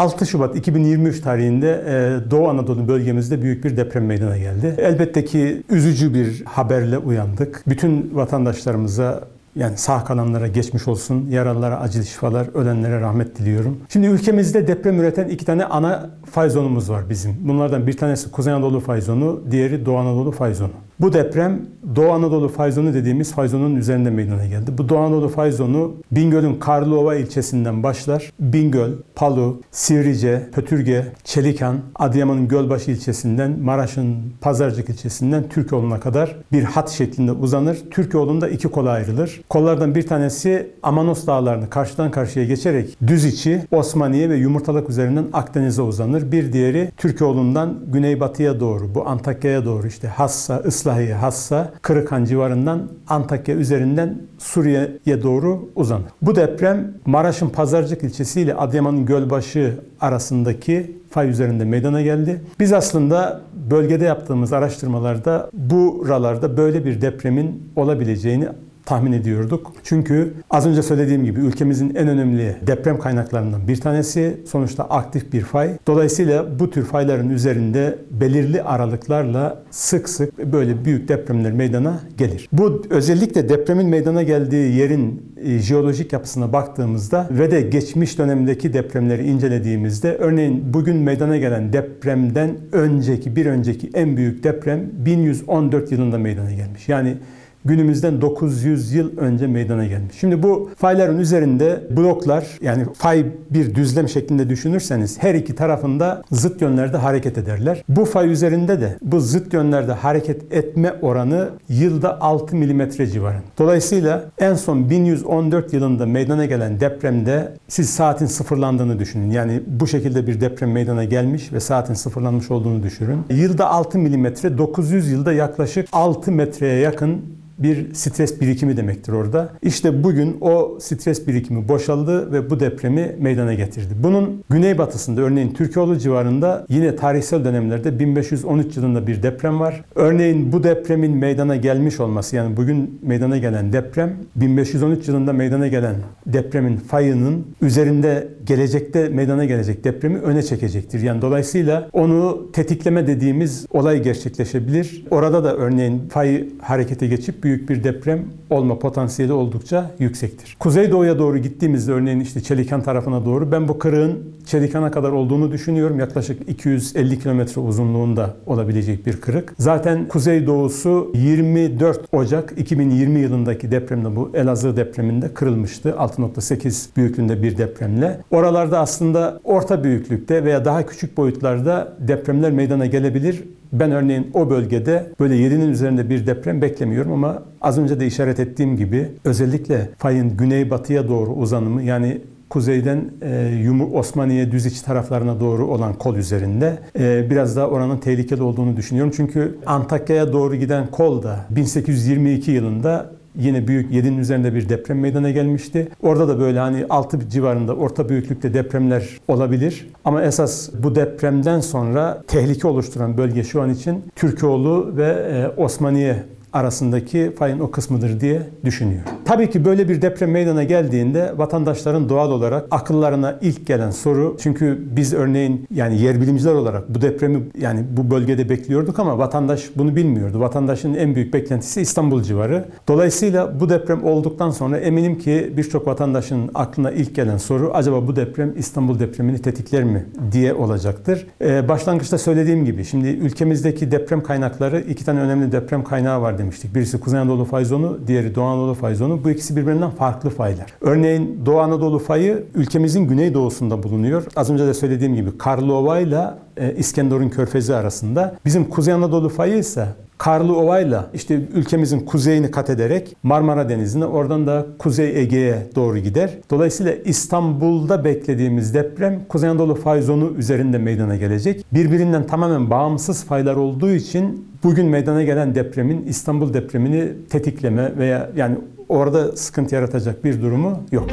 6 Şubat 2023 tarihinde e, Doğu Anadolu bölgemizde büyük bir deprem meydana geldi. Elbette ki üzücü bir haberle uyandık. Bütün vatandaşlarımıza yani sağ kalanlara geçmiş olsun, yaralılara acil şifalar, ölenlere rahmet diliyorum. Şimdi ülkemizde deprem üreten iki tane ana fay zonumuz var bizim. Bunlardan bir tanesi Kuzey Anadolu fay zonu, diğeri Doğu Anadolu fay zonu. Bu deprem Doğu Anadolu fay zonu dediğimiz fay zonunun üzerinde meydana geldi. Bu Doğu Anadolu fay zonu Bingöl'ün Karlıova ilçesinden başlar. Bingöl, Palu, Sivrice, Pötürge, Çelikan, Adıyaman'ın Gölbaşı ilçesinden, Maraş'ın Pazarcık ilçesinden Türkoğlu'na kadar bir hat şeklinde uzanır. Türkoğlu'nda iki kola ayrılır. Kollardan bir tanesi Amanos dağlarını karşıdan karşıya geçerek düz içi Osmaniye ve Yumurtalık üzerinden Akdeniz'e uzanır. Bir diğeri Türkoğlu'ndan güneybatıya doğru, bu Antakya'ya doğru işte Hassa, Islahiye, Hassa, Kırıkhan civarından Antakya üzerinden Suriye'ye doğru uzanır. Bu deprem Maraş'ın Pazarcık ilçesi ile Adıyaman'ın Gölbaşı arasındaki fay üzerinde meydana geldi. Biz aslında bölgede yaptığımız araştırmalarda buralarda böyle bir depremin olabileceğini tahmin ediyorduk. Çünkü az önce söylediğim gibi ülkemizin en önemli deprem kaynaklarından bir tanesi sonuçta aktif bir fay. Dolayısıyla bu tür fayların üzerinde belirli aralıklarla sık sık böyle büyük depremler meydana gelir. Bu özellikle depremin meydana geldiği yerin e, jeolojik yapısına baktığımızda ve de geçmiş dönemdeki depremleri incelediğimizde örneğin bugün meydana gelen depremden önceki bir önceki en büyük deprem 1114 yılında meydana gelmiş. Yani günümüzden 900 yıl önce meydana gelmiş. Şimdi bu fayların üzerinde bloklar yani fay bir düzlem şeklinde düşünürseniz her iki tarafında zıt yönlerde hareket ederler. Bu fay üzerinde de bu zıt yönlerde hareket etme oranı yılda 6 milimetre civarında. Dolayısıyla en son 1114 yılında meydana gelen depremde siz saatin sıfırlandığını düşünün. Yani bu şekilde bir deprem meydana gelmiş ve saatin sıfırlanmış olduğunu düşünün. Yılda 6 milimetre 900 yılda yaklaşık 6 metreye yakın bir stres birikimi demektir orada. İşte bugün o stres birikimi boşaldı ve bu depremi meydana getirdi. Bunun güneybatısında örneğin Türkoğlu civarında yine tarihsel dönemlerde 1513 yılında bir deprem var. Örneğin bu depremin meydana gelmiş olması yani bugün meydana gelen deprem 1513 yılında meydana gelen depremin fayının üzerinde gelecekte meydana gelecek depremi öne çekecektir. Yani dolayısıyla onu tetikleme dediğimiz olay gerçekleşebilir. Orada da örneğin fay harekete geçip büyük bir deprem olma potansiyeli oldukça yüksektir. Kuzeydoğuya doğru gittiğimizde örneğin işte Çelikan tarafına doğru ben bu kırığın Çelikan'a kadar olduğunu düşünüyorum. Yaklaşık 250 kilometre uzunluğunda olabilecek bir kırık. Zaten kuzeydoğusu 24 Ocak 2020 yılındaki depremde bu Elazığ depreminde kırılmıştı. 6.8 büyüklüğünde bir depremle. Oralarda aslında orta büyüklükte veya daha küçük boyutlarda depremler meydana gelebilir. Ben örneğin o bölgede böyle 7'nin üzerinde bir deprem beklemiyorum ama az önce de işaret ettiğim gibi özellikle fayın güneybatıya doğru uzanımı yani kuzeyden e, Yumur Osmaniye düz iç taraflarına doğru olan kol üzerinde e, biraz daha oranın tehlikeli olduğunu düşünüyorum. Çünkü Antakya'ya doğru giden kol da 1822 yılında yine büyük 7'nin üzerinde bir deprem meydana gelmişti. Orada da böyle hani 6 civarında orta büyüklükte depremler olabilir. Ama esas bu depremden sonra tehlike oluşturan bölge şu an için Türkoğlu ve e, Osmaniye arasındaki fayın o kısmıdır diye düşünüyor. Tabii ki böyle bir deprem meydana geldiğinde vatandaşların doğal olarak akıllarına ilk gelen soru çünkü biz örneğin yani yer bilimciler olarak bu depremi yani bu bölgede bekliyorduk ama vatandaş bunu bilmiyordu. Vatandaşın en büyük beklentisi İstanbul civarı. Dolayısıyla bu deprem olduktan sonra eminim ki birçok vatandaşın aklına ilk gelen soru acaba bu deprem İstanbul depremini tetikler mi diye olacaktır. Ee, başlangıçta söylediğim gibi şimdi ülkemizdeki deprem kaynakları iki tane önemli deprem kaynağı var demiştik. Birisi Kuzey Anadolu fay zonu, diğeri Doğu Anadolu fay Bu ikisi birbirinden farklı faylar. Örneğin Doğu Anadolu fayı ülkemizin güneydoğusunda bulunuyor. Az önce de söylediğim gibi Karlova ile İskenderun Körfezi arasında. Bizim Kuzey Anadolu fayı ise Karlı Ova'yla işte ülkemizin kuzeyini kat ederek Marmara Denizi'ne oradan da Kuzey Ege'ye doğru gider. Dolayısıyla İstanbul'da beklediğimiz deprem Kuzey Anadolu fay zonu üzerinde meydana gelecek. Birbirinden tamamen bağımsız faylar olduğu için bugün meydana gelen depremin İstanbul depremini tetikleme veya yani orada sıkıntı yaratacak bir durumu yok.